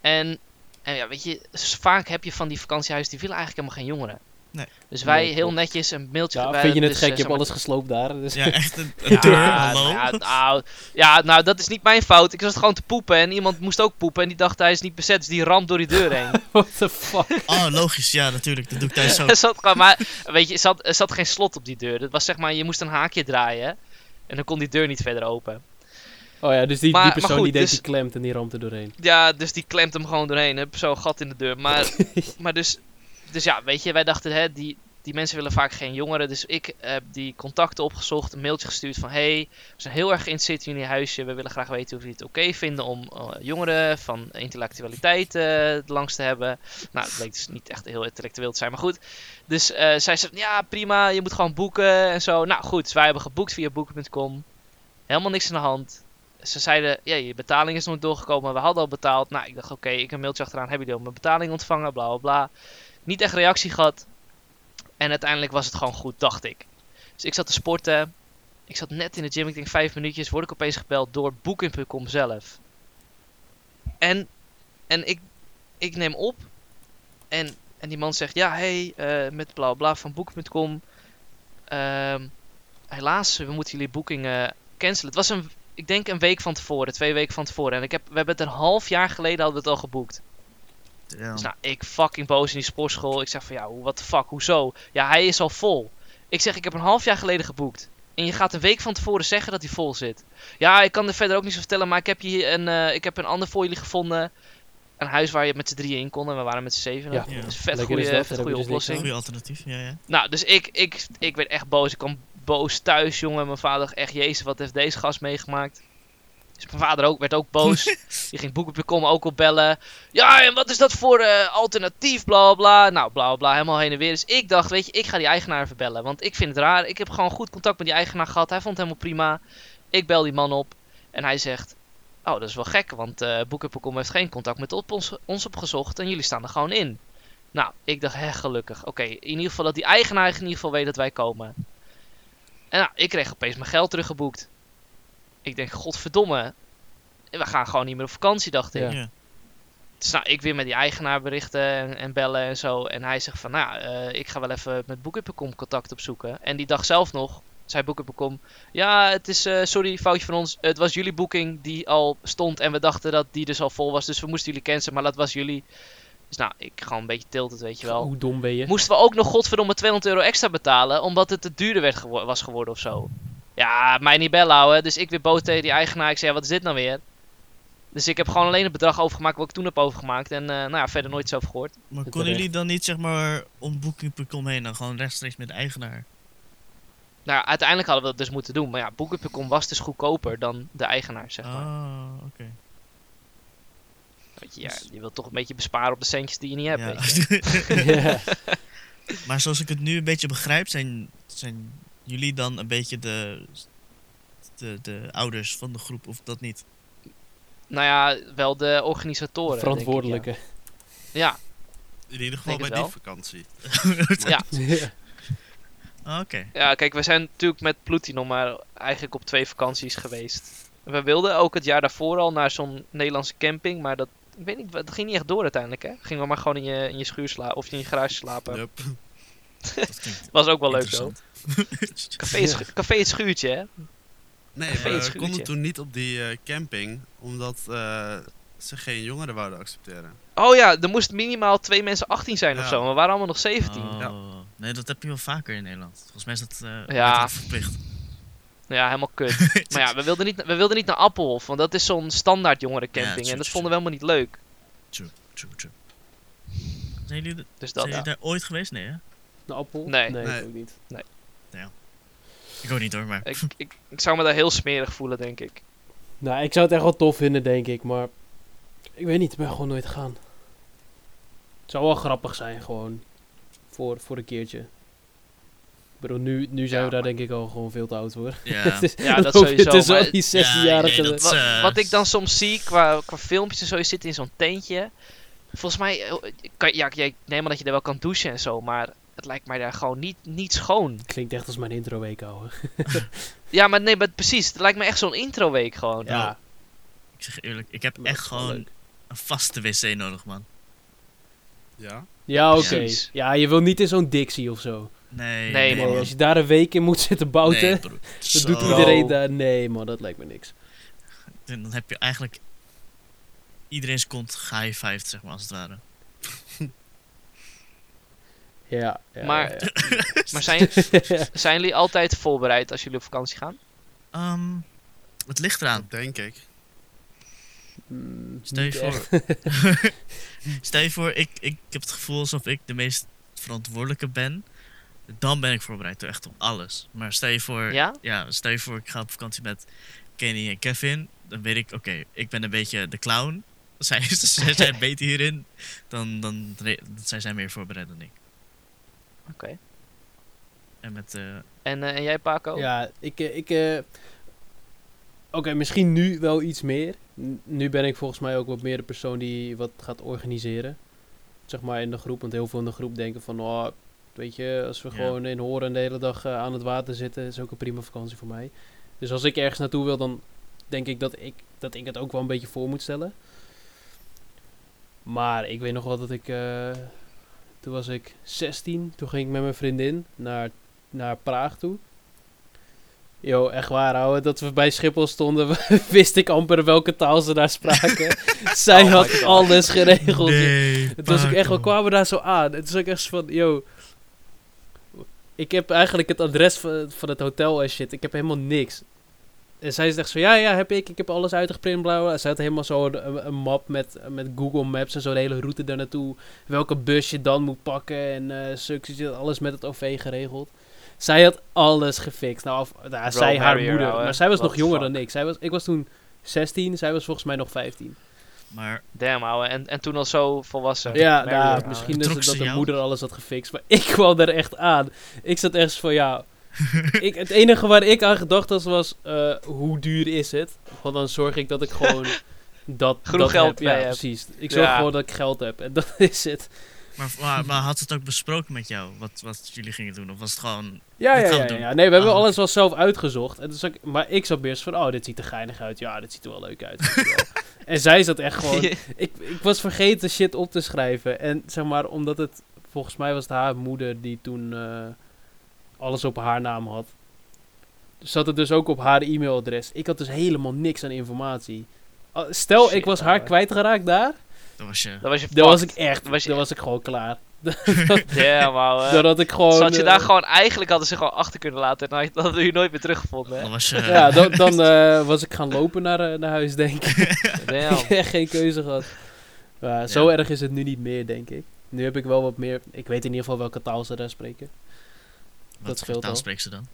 En, en ja, weet je, vaak heb je van die vakantiehuizen, die willen eigenlijk helemaal geen jongeren. Nee. Dus wij Nee, heel netjes een mailtje... Ja, vind je het dus, gek? eh, Je hebt alles gesloopt daar. Dus Ja, echt een, een Ja, hallo. ja, nou, ja, nou, dat is niet mijn fout. Ik zat gewoon te poepen en iemand moest ook poepen. En die dacht hij is niet bezet, dus die ramt door die deur heen. what the fuck? Oh, logisch, ja, natuurlijk. Dat doe ik thuis zo. er zat gewoon, maar weet je, er zat, er zat geen slot op die deur. Dat was zeg maar, je moest een haakje draaien. En dan kon die deur niet verder open. Oh ja, dus die, Maar- die persoon goed, die deed dus- die klemt en die ramt er doorheen. Ja, dus die klemt hem gewoon doorheen. Heb zo'n gat in de deur. Maar, maar dus, dus ja, weet je, wij dachten, hè, die, die mensen willen vaak geen jongeren. Dus ik heb die contacten opgezocht, een mailtje gestuurd van... Hey, we zijn heel erg geïnteresseerd in jullie huisje. We willen graag weten of jullie het oké vinden om eh, jongeren van intellectualiteit eh langs te hebben. Nou, het bleek dus niet echt heel intellectueel te zijn, maar goed. Dus eh, zij zei, ja prima, je moet gewoon boeken en zo. Nou goed, wij hebben geboekt via boeken.com. Helemaal niks aan de hand. Ze zeiden, ja, je betaling is nooit doorgekomen. We hadden al betaald. Nou, ik dacht, oké, ik een mailtje achteraan. Hebben jullie al mijn betaling ontvangen? Bla, bla, bla. Niet echt reactie gehad. En uiteindelijk was het gewoon goed, dacht ik. Dus ik zat te sporten. Ik zat net in de gym. Ik denk vijf minuutjes. Word ik opeens gebeld door Booking.com zelf. En, en ik, ik neem op. En, en die man zegt, ja, hey, eh, met bla, bla van Booking.com. Ehm, helaas, we moeten jullie boekingen cancelen. Het was een, ik denk een week van tevoren, twee weken van tevoren. En ik heb, we hebben het een half jaar geleden hadden we het al geboekt. Ja. Dus nou, ik fucking boos in die sportschool. Ik zeg van ja, what the fuck, hoezo? Ja, hij is al vol. Ik zeg, ik heb een half jaar geleden geboekt. En je gaat een week van tevoren zeggen dat hij vol zit. Ja, ik kan er verder ook niet zo vertellen, maar ik heb hier een, eh, ik heb een ander voor jullie gevonden. Een huis waar je met z'n drieën in kon en we waren met z'n zeven. Ja. Dat is vet is goede, dat, vet goede je dus niks oplossing. Goeie alternatief, ja, ja. Nou, dus ik, ik, ik werd echt boos. Ik kwam boos thuis, jongen. Mijn vader echt, jezus, wat heeft deze gast meegemaakt? Dus mijn vader ook, werd ook boos. Die ging boeken.com ook op bellen. Ja, en wat is dat voor eh, alternatief, bla bla. Nou, bla bla helemaal heen en weer. Dus ik dacht, weet je, ik ga die eigenaar even bellen. Want ik vind het raar. Ik heb gewoon goed contact met die eigenaar gehad. Hij vond het helemaal prima. Ik bel die man op. En hij zegt, oh, dat is wel gek. Want boeken.com heeft geen contact met op ons, ons opgezocht. En jullie staan er gewoon in. Nou, ik dacht, hè, gelukkig. Oké, in ieder geval dat die eigenaar in ieder geval weet dat wij komen. En nou, ik kreeg opeens mijn geld teruggeboekt. Ik denk, godverdomme. We gaan gewoon niet meer op vakantie, dacht ik. Ja. Dus nou, ik weer met die eigenaar berichten en, en bellen en zo. En hij zegt van, nou, eh, ik ga wel even met Booking.com contact opzoeken. En die dag zelf nog, zei Booking.com, ja, het is, eh, sorry, foutje van ons. Het was jullie boeking die al stond en we dachten dat die dus al vol was. Dus we moesten jullie cancelen, maar dat was jullie. Dus nou, ik gewoon een beetje tilted, weet je wel. Hoe dom ben je? Moesten we ook nog godverdomme 200 euro extra betalen, omdat het te duurder werd gewo- was geworden of zo. Ja, mij niet bellen houden. Dus ik weer boos tegen die eigenaar. Ik zei, ja, wat is dit nou weer? Dus ik heb gewoon alleen het bedrag overgemaakt wat ik toen heb overgemaakt. En eh, nou ja, verder nooit iets over gehoord. Maar konden jullie dan niet, zeg maar, om Booking.com heen dan gewoon rechtstreeks met de eigenaar? Nou, uiteindelijk hadden we dat dus moeten doen. Maar ja, Booking.com was dus goedkoper dan de eigenaar, zeg maar. Ah, oké. Weet je, ja, je wilt toch een beetje besparen op de centjes die je niet hebt, Ja. weet je. ja. maar zoals ik het nu een beetje begrijp, zijn, zijn jullie dan een beetje de, de, de ouders van de groep, of dat niet? Nou ja, wel de organisatoren. denk ik, Verantwoordelijke. ja. In ieder geval bij die wel. vakantie. Ja. Ja. Oké. Ja, kijk, we zijn natuurlijk met Ploetie nog maar eigenlijk op twee vakanties geweest. We wilden ook het jaar daarvoor al naar zo'n Nederlandse camping, maar dat, ik weet niet, dat ging niet echt door uiteindelijk, hè? Gingen we maar gewoon in je, in je schuur slapen, of in je garage slapen. Klinkt Was ook wel leuk zo. Café schu- café het schuurtje, hè? Nee, Café we schuurtje. konden toen niet op die eh, camping, omdat eh, ze geen jongeren wouden accepteren. Oh ja, er moest minimaal twee mensen 18 zijn of Ja. zo, maar we waren allemaal nog 17. Oh, Ja. Nee, dat heb je wel vaker in Nederland. Volgens mij is dat eh Ja. verplicht. Ja, helemaal kut. maar ja, we wilden, niet, we wilden niet naar Appelhof, want dat is zo'n standaard jongerencamping Ja, true, en dat true. vonden we helemaal niet leuk. True, true. Zijn jullie, de- Dus zijn jullie daar ooit geweest? Nee, hè? Een appel? Nee. nee, Nee. ook niet. Ik ook niet hoor, maar... ik, ik, ik zou me daar heel smerig voelen, denk ik. Nou, ik zou het echt wel tof vinden, denk ik. Maar ik weet niet, ik ben gewoon nooit gegaan. Het zou wel grappig zijn, gewoon. Voor, voor een keertje. Ik bedoel, nu, nu zijn Ja, we daar maar- denk ik al gewoon veel te oud voor. Ja. Het is, Ja, dat sowieso, Het is maar al die 16-jarige... nee, dat- Wat, eh, wat ik dan soms zie qua, qua filmpjes en zo, je zit in zo'n tentje. Volgens mij, eh, kan, ja, ik neem maar dat je er wel kan douchen en zo, maar het lijkt mij daar gewoon niet, niet schoon. Klinkt echt als mijn intro week, ouwe. Ja, maar nee, maar precies, het lijkt me echt zo'n introweek gewoon. Ja, Ik zeg eerlijk, ik heb echt gewoon leuk. een vaste wc nodig, man. Ja? Ja, oké. Ja, je wil niet in zo'n Dixie of zo. Nee, Nee, Nee, man. als je daar een week in moet zitten bouten, Nee, broer. dat Zo. doet iedereen daar. Nee, man, dat lijkt me niks. En dan heb je eigenlijk iedereen's kont gehighfived, zeg maar, als het ware. Ja, ja Maar- ja. Maar zijn, zijn jullie altijd voorbereid als jullie op vakantie gaan? Ehm, het ligt eraan. Dat denk ik. Mm, Stel je voor. Stel je voor, ik, ik heb het gevoel alsof ik de meest verantwoordelijke ben. Dan ben ik voorbereid, echt op alles. Maar stel je voor, Ja? ja, stel je voor, ik ga op vakantie met Kenny en Kevin. Dan weet ik, oké, ik ben een beetje de clown. Zij, zij zijn beter hierin. Dan, dan, zij zijn meer voorbereid dan ik. Oké. En met, eh, En, eh, en jij, Paco? Ja, ik... eh, ik eh, Oké, misschien nu wel iets meer. N- Nu ben ik volgens mij ook wat meer de persoon die wat gaat organiseren. Zeg maar in de groep. Want heel veel in de groep denken van... Oh, weet je, als we Ja. gewoon in Horen de hele dag aan het water zitten... is ook een prima vakantie voor mij. Dus als ik ergens naartoe wil, dan denk ik dat ik, dat ik het ook wel een beetje voor moet stellen. Maar ik weet nog wel dat ik... eh, toen was ik 16. Toen ging ik met mijn vriendin naar, naar Praag toe. Yo, echt waar, ouwe. Dat we bij Schiphol stonden, wist ik amper welke taal ze daar spraken. Zij Oh had alles geregeld. nee, Het was ook echt, we kwamen daar zo aan. Het is ook echt van, yo. Ik heb eigenlijk het adres van, van het hotel en shit. Ik heb helemaal niks. En zij is echt zo, ja, ja, heb ik. Ik heb alles uitgeprint, bla, bla. Zij had helemaal zo een, een map met, met Google Maps en zo de hele route daar naartoe. Welke bus je dan moet pakken en eh succes, alles met het OV geregeld. Zij had alles gefixt. Nou, of, nou Bro, zij, haar moeder. Maar zij was What nog jonger fuck? dan ik. Zij was, ik was toen 16, zij was volgens mij nog 15. Maar Damn, ouwe. En, en toen al zo volwassen. Ja, nou, misschien is het ze dat de moeder alles had gefixt. Maar ik kwam er echt aan. Ik zat echt van, ja... ik, het enige waar ik aan gedacht had was, eh, hoe duur is het? Want dan zorg ik dat ik gewoon dat, Genoeg dat geld heb. bij Ja, precies. Ik zorg Ja. gewoon dat ik geld heb. En dat is het. Maar, maar, maar had het ook besproken met jou, wat, wat jullie gingen doen? Of was het gewoon... Ja, ja, ja, ja, doen. ja. Nee, we hebben Ah, alles wel zelf uitgezocht. En dus ik, maar ik zat eerst van, oh, dit ziet er geinig uit. Ja, dit ziet er wel leuk uit. en zij zat echt gewoon... ik, ik was vergeten shit op te schrijven. En zeg maar, omdat het... Volgens mij was het haar moeder die toen eh, alles op haar naam had. Zat het dus ook op haar e-mailadres. Ik had dus helemaal niks aan informatie. Ah, Stel, Shit, ik was haar kwijtgeraakt daar. Dat was je... Dan was je Dan was ik echt... Dan was je- Dan was ik gewoon klaar. Damn, ouwe. Dan had ik gewoon... Zat je eh, daar gewoon... Eigenlijk hadden ze gewoon achter kunnen laten. En dan hadden we je nooit meer teruggevonden, hè? Dan was je... Ja, dan, dan eh, was ik gaan lopen naar, eh, naar huis, denk ik. Ik heb echt geen keuze gehad. Ja, zo Ja. erg is het nu niet meer, denk ik. Nu heb ik wel wat meer... Ik weet in ieder geval welke taal ze daar spreken. Wat dat voor scheelt taal al. spreekt ze dan?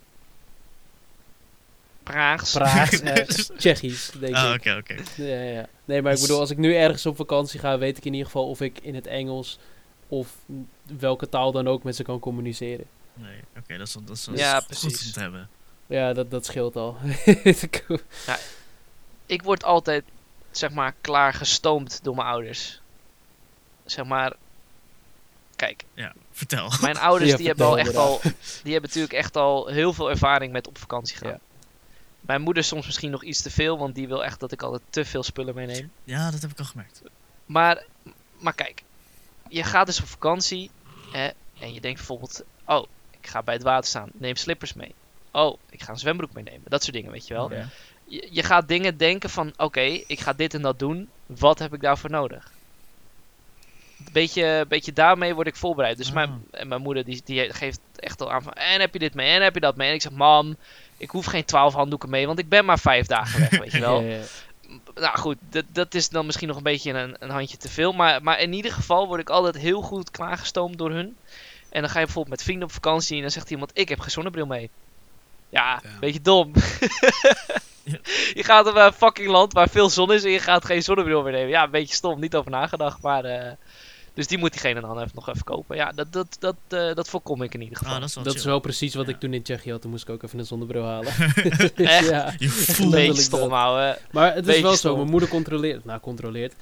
Praags. Praags, eh, Tsjechisch, denk Ah, ik. oké, oké. Ja, ja. Nee, maar ik bedoel, als ik nu ergens op vakantie ga, weet ik in ieder geval of ik in het Engels of welke taal dan ook met ze kan communiceren. Nee, oké, dat is, dat is Ja, goed precies. om te hebben. Ja, dat, dat scheelt al. Ik word altijd, zeg maar, klaar gestoomd door mijn ouders. Zeg maar... Kijk, Ja, vertel. mijn ouders Ja, die hebben al echt al... Die hebben natuurlijk echt al heel veel ervaring met op vakantie gaan. Ja. Mijn moeder soms misschien nog iets te veel, want die wil echt dat ik altijd te veel spullen meeneem. Ja, dat heb ik al gemerkt. Maar, maar kijk, je gaat dus op vakantie hè, en je denkt bijvoorbeeld, oh, ik ga bij het water staan, neem slippers mee. Oh, ik ga een zwembroek meenemen. Dat soort dingen, weet je wel. Ja. Je, je gaat dingen denken van, oké, ik ga dit en dat doen. Wat heb ik daarvoor nodig? Beetje, beetje daarmee word ik voorbereid. Dus Ah. mijn, en mijn moeder die, die geeft echt al aan van, en heb je dit mee, en heb je dat mee? En ik zeg, mam, ik hoef geen twaalf handdoeken mee, want ik ben maar vijf dagen weg, weet je wel. Ja, ja. Nou goed, dat, dat is dan misschien nog een beetje een, een handje te veel. Maar, maar in ieder geval word ik altijd heel goed klaargestoomd door hun. En dan ga je bijvoorbeeld met vrienden op vakantie en dan zegt iemand, ik heb geen zonnebril mee. Ja, Ja. beetje dom. je gaat op een fucking land waar veel zon is en je gaat geen zonnebril meer nemen. Ja, een beetje stom, niet over nagedacht. Maar, eh, dus die moet diegene dan even nog even kopen. Ja, dat, dat, dat, eh, dat voorkom ik in ieder geval. Ah, dat is wel Dat is wel precies wat Ja. ik toen in Tsjechië had. Toen moest ik ook even een zonnebril halen. Echt? ja. Je een voelt beetje stom houden. Maar het is wel zo. Mijn moeder controleert. Nou, controleert.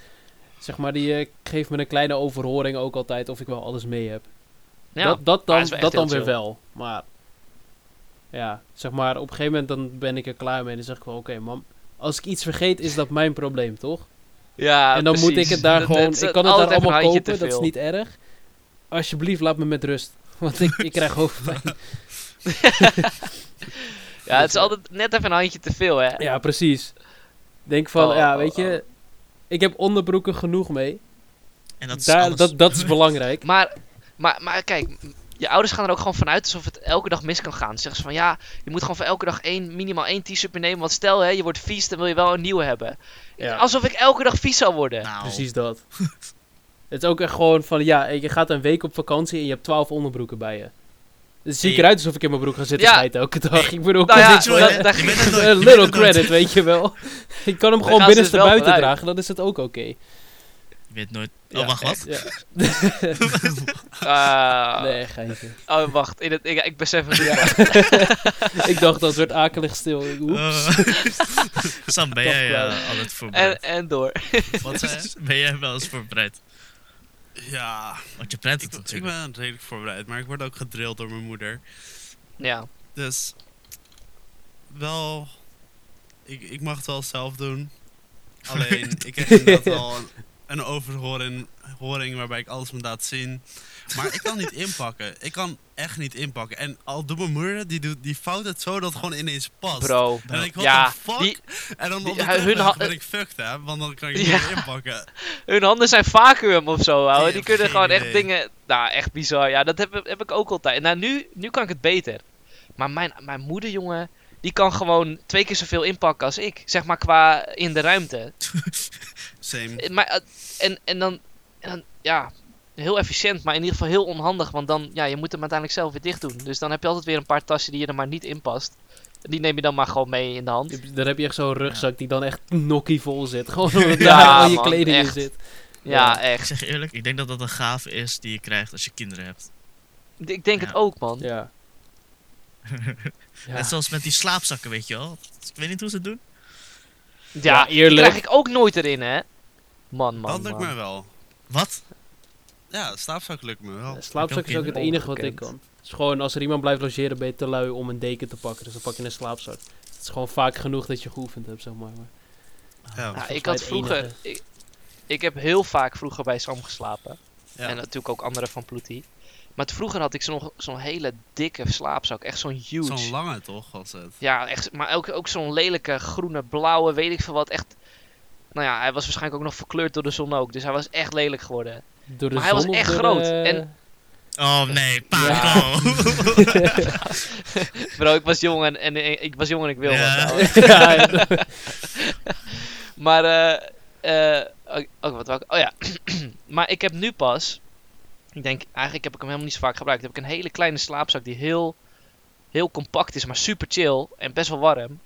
Zeg maar, die eh, geeft me een kleine overhoring ook altijd of ik wel alles mee heb. Ja, dat dat dan, dat dan weer wel. Maar ja, zeg maar, op een gegeven moment dan ben ik er klaar mee. En dan zeg ik wel, oké mam, als ik iets vergeet is dat mijn probleem, toch? Ja en dan moet ik het daar Dat- gewoon, dat ik kan het daar allemaal kopen, dat is niet erg. Alsjeblieft, laat me met rust. Want ik, ik krijg hoofdpijn. Ja, het is altijd net even een handje te veel, hè? Ja, precies. Denk van, Oh, ja, oh, weet je, ik heb onderbroeken genoeg mee. En dat is Daar, dat, dat is belangrijk. Maar, maar, maar kijk, je ouders gaan er ook gewoon vanuit alsof het elke dag mis kan gaan. Dan zeggen ze van ja, je moet gewoon voor elke dag één, minimaal één t-shirt meenemen. Want stel hè, je wordt vies, dan wil je wel een nieuwe hebben. Ja. Alsof ik elke dag vies zou worden. Nou, Precies dat. het is ook echt gewoon van, ja, je gaat een week op vakantie en je hebt twaalf onderbroeken bij je. Dan zie ik Hey. eruit alsof ik in mijn broek ga zitten Ja. schijten elke dag. Ik bedoel, Nou kom ja, het little het credit, weet je wel. Ik kan hem gewoon ze dus binnenste buiten dragen, dan is het ook oké. Je weet nooit. Ja, Oh, wacht, wat? Ja. Ah, Nee, geintje. Oh, wacht. In het, ik, ik besef het niet. ik dacht dat werd akelig stil. Oeps. Eh, Sam, ben jij eh, altijd voorbereid? En, en door. Wat zei ben jij wel eens voorbereid? Ja, Want je ik, het ik natuurlijk. ben redelijk voorbereid, maar ik word ook gedrild door mijn moeder. Ja. Dus wel, ik, ik mag het wel zelf doen. Alleen, ik heb inderdaad wel een, een overhoring horing waarbij ik alles moet laten zien. Maar ik kan niet inpakken. Ik kan echt niet inpakken. En al doet mijn moeder, die, doet, die fout het zo dat het gewoon ineens past. Bro. En ik, Ja, de fuck? die- en dan op de hun ben ik fucked, hè. Want dan kan ik niet Ja. meer inpakken. Hun handen zijn vacuüm of zo, ouwe. Die kunnen gewoon echt dingen... Nou, echt bizar. Ja, dat heb, heb ik ook altijd. Nou, nu, nu kan ik het beter. Maar mijn, mijn moeder, jongen... Die kan gewoon twee keer zoveel inpakken als ik. Zeg maar qua in de ruimte. Same. Eh, Maar, eh, en, en, dan, en dan... Ja, heel efficiënt. Maar in ieder geval heel onhandig. Want dan... Ja, je moet hem uiteindelijk zelf weer dicht doen. Dus dan heb je altijd weer een paar tassen die je er maar niet in past. Die neem je dan maar gewoon mee in de hand. Daar heb je echt zo'n rugzak die dan echt nokkie vol zit. Gewoon omdat Ja, daar al je man, kleding in echt. zit. Ja, Ja. Ik echt. zeg eerlijk, ik denk dat dat een gave is die je krijgt als je kinderen hebt. Ik denk het ook, man. Ja. ja. Net zoals met die slaapzakken, weet je wel. Ik weet niet hoe ze het doen. Ja, Ja, die eerlijk. krijg ik ook nooit erin, hè. Man, man, dat lukt man. me wel. Wat? Ja, slaapzak lukt me wel. Ja, Slaapzak is ook het enige wat ik kan. Het is gewoon, als er iemand blijft logeren, ben je te lui om een deken te pakken. Dus dan pak je een slaapzak. Het is gewoon vaak genoeg dat je geoefend hebt, zeg maar. Ja. Ik had vroeger... Ik, ik heb heel vaak vroeger bij Sam geslapen. Ja. En natuurlijk ook anderen van Ploetie. Maar vroeger had ik zo'n zo'n hele dikke slaapzak. Echt zo'n huge. Zo'n lange toch was het. Ja, echt, maar ook, ook zo'n lelijke groene, blauwe, weet ik veel wat. Echt... Nou ja, hij was waarschijnlijk ook nog verkleurd door de zon ook. Dus hij was echt lelijk geworden. Door de Maar hij was echt groot. de- En- Oh nee, Paco! Bro, ik was jong en, en, en- ik was jong en ik wil Ja. ja, ja. Maar, eh, eh, oh, oh, wat wou ik? Oh ja. maar ik heb nu pas, ik denk, eigenlijk heb ik hem helemaal niet zo vaak gebruikt. Heb ik een hele kleine slaapzak die heel, heel compact is, maar super chill en best wel warm.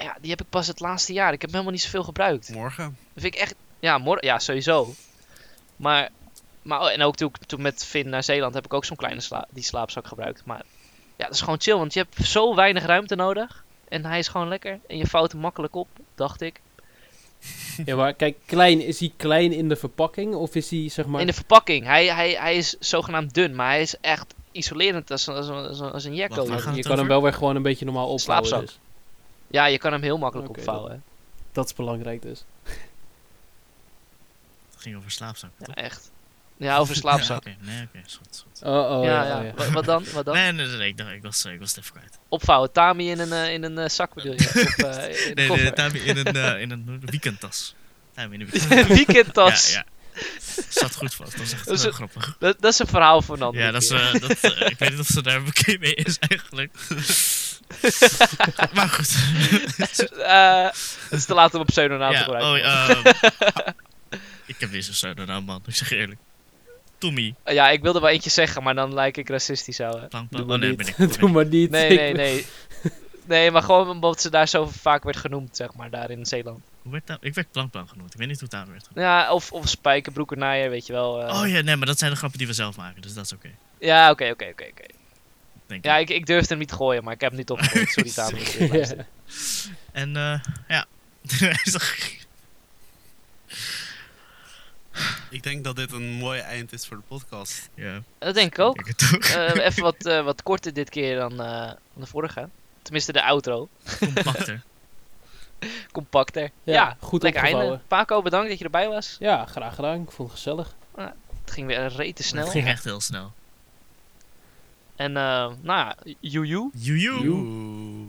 Ja, die heb ik pas het laatste jaar. Ik heb hem helemaal niet zoveel gebruikt. Morgen. Dat vind ik echt, ja, morgen, ja, sowieso. Maar, maar oh, en ook toen, ik- toen met Finn naar Zeeland heb ik ook zo'n kleine sla die slaapzak gebruikt. Maar Ja, dat is gewoon chill, want je hebt zo weinig ruimte nodig. En hij is gewoon lekker. En je vouwt hem makkelijk op, dacht ik. Ja, maar kijk, klein, is hij klein in de verpakking of is hij zeg maar... In de verpakking. Hij, hij, hij is zogenaamd dun, maar hij is echt isolerend als, een- als, een- als, een- als een jekko. Je kan hem wel weer gewoon een beetje normaal opvouwen. Slaapzak. Dus. Ja, je kan hem heel makkelijk opvouwen. Dat is belangrijk dus. Het ging over slaapzak. Ja, toch? echt. Ja, over slaapzak. Ja, nee, oké, goed, goed. Oh, oh ja, ja, ja. oh, ja. Wat, wat dan? Wat dan? Nee, nee, nee, nee, ik, dacht, ik, was, ik was het even kwijt. Opvouwen. Tami in een, eh, in een zak bedoel je? Of eh, in de Nee, Tami in een, eh, in een weekendtas. Tami in een weekendtas. Een weekendtas. Ja, ja. Zat goed vast, dat is echt Dat is heel een- grappig. Dat, dat is een verhaal voor een andere Ja, dat is, eh, dat, eh, ik weet niet of ze daar bekend mee is eigenlijk. maar goed. Eh, het is te laat om een pseudonaam te ja, gebruiken. oh, ehm, ik heb weer zo'n pseudonaam, man. Ik zeg eerlijk. Tommy. Ja, ik wilde wel eentje zeggen, maar dan lijk ik racistisch hè. Doe Oh nee, niet. ben ik. ben Doe maar niet. Nee, nee, nee. Nee, maar gewoon omdat ze daar zo vaak werd genoemd, zeg maar, daar in Zeeland. Hoe werd dat? Ik werd plankplank genoemd. Ik weet niet hoe het daar werd genoemd. Ja, of, of spijkerbroeken naaien, weet je wel. eh. Oh ja, nee, maar dat zijn de grappen die we zelf maken, dus dat is oké. Ja, oké, oké, oké. oké. Ja, ik. ik, durfde hem niet te gooien, maar ik heb hem niet opgegooid. Sorry, luistert. En eh ja. Ik denk dat dit een mooi eind is voor de podcast. ja, Dat denk ik ook. ik het ook. Eh, even wat, eh, wat korter dit keer dan, eh, dan de vorige. Tenminste, de outro. Compacter. Compacter. Ja, Ja, goed lekker einde. Paco, bedankt dat je erbij was. Ja, graag gedaan. Ik vond het gezellig. Het ging weer rete snel. Het ging echt heel snel. En, eh, nou ja, joejoe. Joejoe.